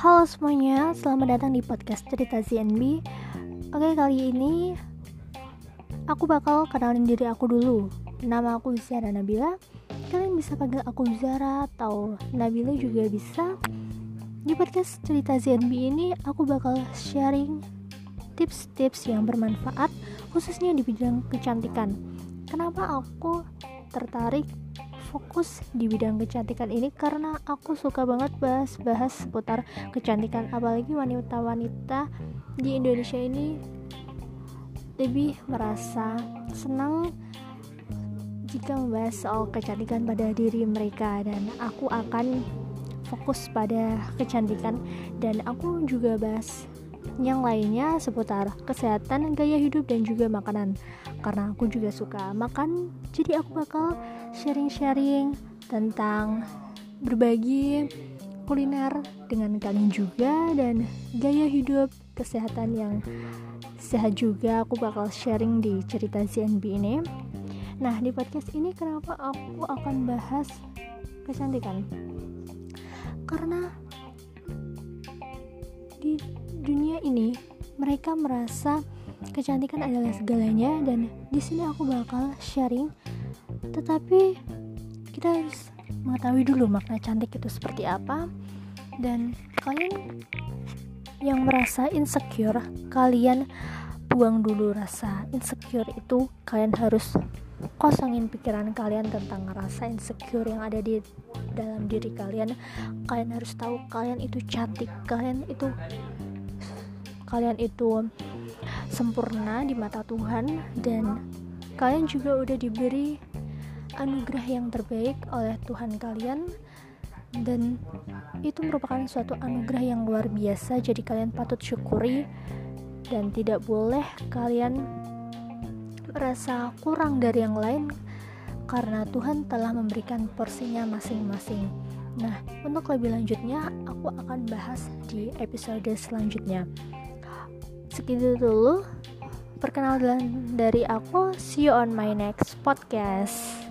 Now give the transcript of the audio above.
Halo semuanya, selamat datang di podcast cerita ZNB Oke kali ini Aku bakal kenalin diri aku dulu. Nama aku Zara Nabila. Kalian bisa panggil aku Zara atau Nabila juga bisa. Di podcast cerita ZNB ini Aku bakal sharing tips-tips yang bermanfaat Khususnya di bidang kecantikan. Kenapa aku tertarik fokus di bidang kecantikan ini karena aku suka banget bahas-bahas seputar kecantikan. Apalagi wanita-wanita di Indonesia ini lebih merasa senang jika membahas soal kecantikan pada diri mereka. Dan aku akan fokus pada kecantikan. Dan aku juga bahas yang lainnya seputar kesehatan, gaya hidup, dan juga makanan. Karena aku juga suka makan, jadi aku bakal sharing-sharing tentang berbagi kuliner dengan kalian juga dan gaya hidup kesehatan yang sehat juga aku bakal sharing di cerita CNB ini. Nah, di podcast ini kenapa aku akan bahas kecantikan? Karena di dunia ini mereka merasa kecantikan adalah segalanya dan di sini aku bakal sharing. Tetapi kita harus mengetahui dulu makna cantik itu seperti apa. Dan kalian yang merasa insecure kalian buang dulu rasa insecure itu kalian harus kosongin pikiran kalian tentang rasa insecure yang ada di dalam diri kalian. Kalian harus tahu kalian itu cantik kalian itu kalian itu sempurna di mata Tuhan dan kalian juga udah diberi anugerah yang terbaik oleh Tuhan kalian dan itu merupakan suatu anugerah yang luar biasa. Jadi kalian patut syukuri dan tidak boleh kalian merasa kurang dari yang lain karena Tuhan telah memberikan porsinya masing-masing. Nah, untuk lebih lanjutnya, aku akan bahas di episode selanjutnya. Segitu dulu perkenalan dari aku. See you on my next podcast